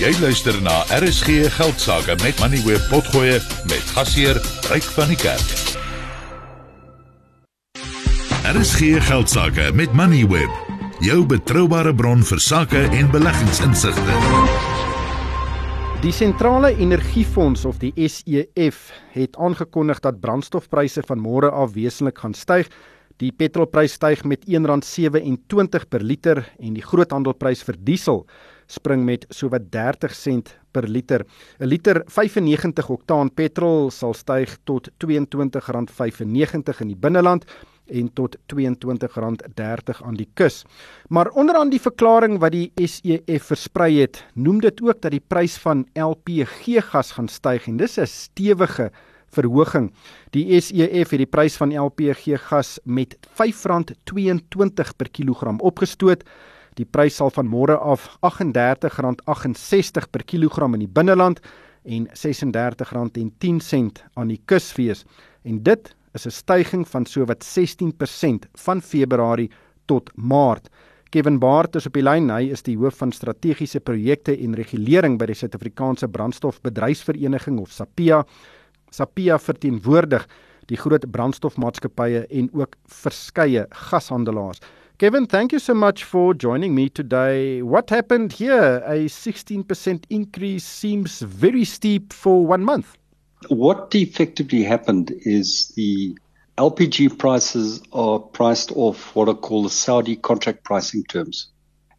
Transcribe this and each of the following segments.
Jy luister na RSG Geldsaake met Money Web Potgoe met gasheer Ryk van die Kerk. RSG Geldsaake met Money Web, jou betroubare bron vir sake en beleggingsinsigte. Die sentrale energiefonds of die SEF het aangekondig dat brandstofpryse van môre af wesentlik gaan styg. Die petrolprys styg met R1.27 per liter en die groothandelprys vir diesel spring met sowat 30 sent per liter. 'n Liter 95 oktaan petrol sal styg tot R22.95 in die binneland en tot R22.30 aan die kus. Maar onderaan die verklaring wat die SEF versprei het, noem dit ook dat die prys van LPG gas gaan styg en dis 'n stewige verhoging. Die SEF het die prys van LPG gas met R5.22 per kilogram opgestoot. Die prys sal van môre af R38.68 per kilogram in die binneland en R36.10 aan die kus wees. En dit is 'n stygings van sowat 16% van Februarie tot Maart. Kevin Baart is op die lyn. Hy is die hoof van strategiese projekte en regulering by die Suid-Afrikaanse Brandstofbedryfsvereniging of SAPIA. SAPIA verteenwoordig die groot brandstofmaatskappye en ook verskeie gashandelaars. Kevin, thank you so much for joining me today. What happened here? A 16% increase seems very steep for one month. What effectively happened is the LPG prices are priced off what are called the Saudi contract pricing terms.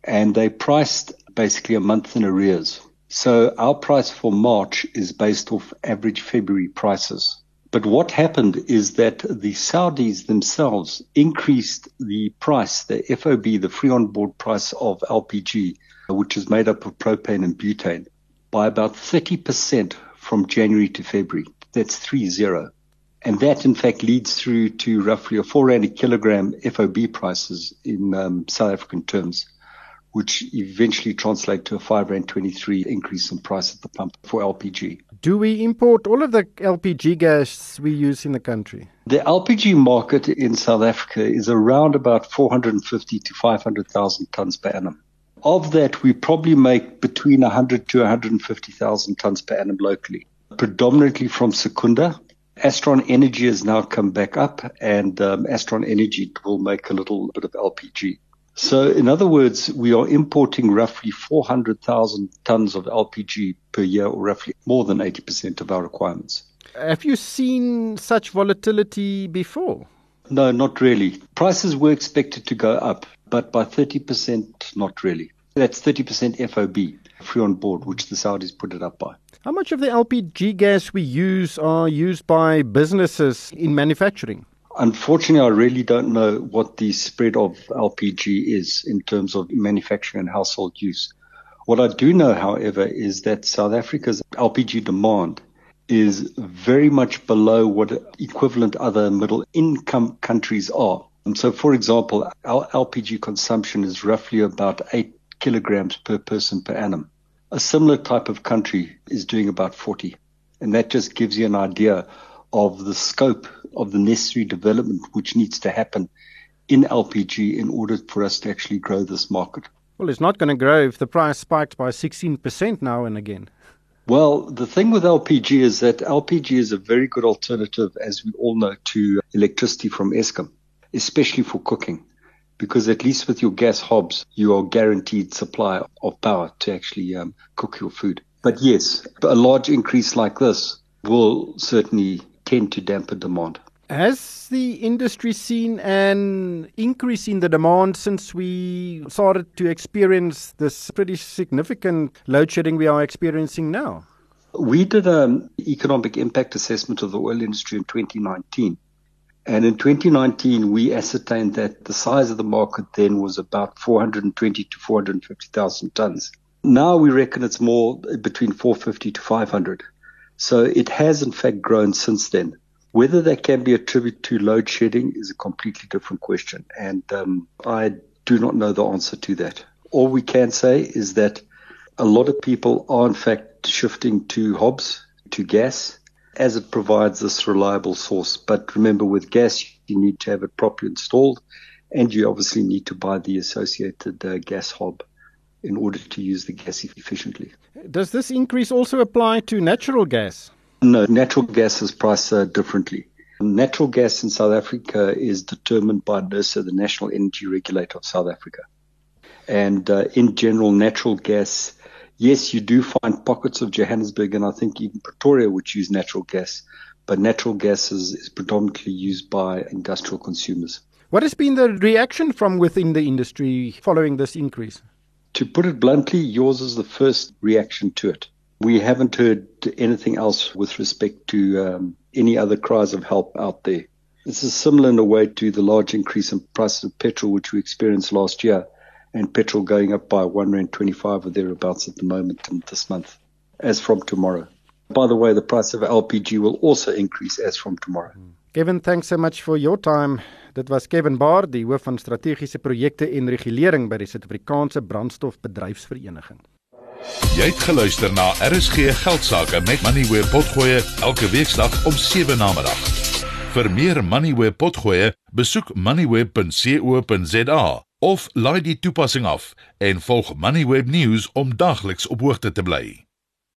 And they priced basically a month in arrears. So our price for March is based off average February prices. But what happened is that the Saudis themselves increased the price, the FOB, the free on board price of LPG, which is made up of propane and butane, by about 30% from January to February. That's 3 0. And that, in fact, leads through to roughly a 4 rand a kilogram FOB prices in um, South African terms, which eventually translate to a 5 rand 23 increase in price at the pump for LPG. Do we import all of the LPG gas we use in the country? The LPG market in South Africa is around about 450 to 500,000 tons per annum. Of that, we probably make between 100 to 150,000 tons per annum locally, predominantly from Secunda. Astron Energy has now come back up, and um, Astron Energy will make a little bit of LPG. So, in other words, we are importing roughly 400,000 tons of LPG per year, or roughly more than 80% of our requirements. Have you seen such volatility before? No, not really. Prices were expected to go up, but by 30%, not really. That's 30% FOB, free on board, which the Saudis put it up by. How much of the LPG gas we use are used by businesses in manufacturing? Unfortunately, I really don't know what the spread of LPG is in terms of manufacturing and household use. What I do know, however, is that South Africa's LPG demand is very much below what equivalent other middle income countries are. And so, for example, our LPG consumption is roughly about eight kilograms per person per annum. A similar type of country is doing about 40. And that just gives you an idea of the scope of the necessary development which needs to happen in LPG in order for us to actually grow this market. Well, it's not going to grow if the price spikes by 16% now and again. Well, the thing with LPG is that LPG is a very good alternative, as we all know, to electricity from Eskom, especially for cooking, because at least with your gas hobs, you are guaranteed supply of power to actually um, cook your food. But yes, a large increase like this will certainly tend to dampen demand. Has the industry seen an increase in the demand since we started to experience this pretty significant load shedding we are experiencing now? We did an economic impact assessment of the oil industry in 2019. And in 2019, we ascertained that the size of the market then was about 420 to 450,000 tons. Now we reckon it's more between 450 to 500. So it has in fact grown since then. Whether that can be attributed to load shedding is a completely different question. And um, I do not know the answer to that. All we can say is that a lot of people are in fact shifting to hobs, to gas, as it provides this reliable source. But remember, with gas, you need to have it properly installed, and you obviously need to buy the associated uh, gas hob in order to use the gas efficiently. Does this increase also apply to natural gas? No, natural gas is priced uh, differently. Natural gas in South Africa is determined by NERSA, the National Energy Regulator of South Africa. And uh, in general, natural gas, yes, you do find pockets of Johannesburg and I think even Pretoria which use natural gas, but natural gas is, is predominantly used by industrial consumers. What has been the reaction from within the industry following this increase? To put it bluntly, yours is the first reaction to it. We haven't heard anything else with respect to um, any other cries of help out there. This is similar in a way to the large increase in prices of petrol which we experienced last year, and petrol going up by one rand twenty-five or thereabouts at the moment this month, as from tomorrow. By the way, the price of LPG will also increase as from tomorrow. Kevin, thanks so much for your time. Dit was Kevin Baar, die hoof van strategiese projekte en regulering by die Suid-Afrikaanse Brandstofbedryfsvereniging. Jy het geluister na RSG Geldsaake met Money where potgoe elke weeksdag om 7 na middag. Vir meer Money where potgoe, besoek moneyweb.co.za of laai die toepassing af en volg Moneyweb News om dagliks op hoogte te bly.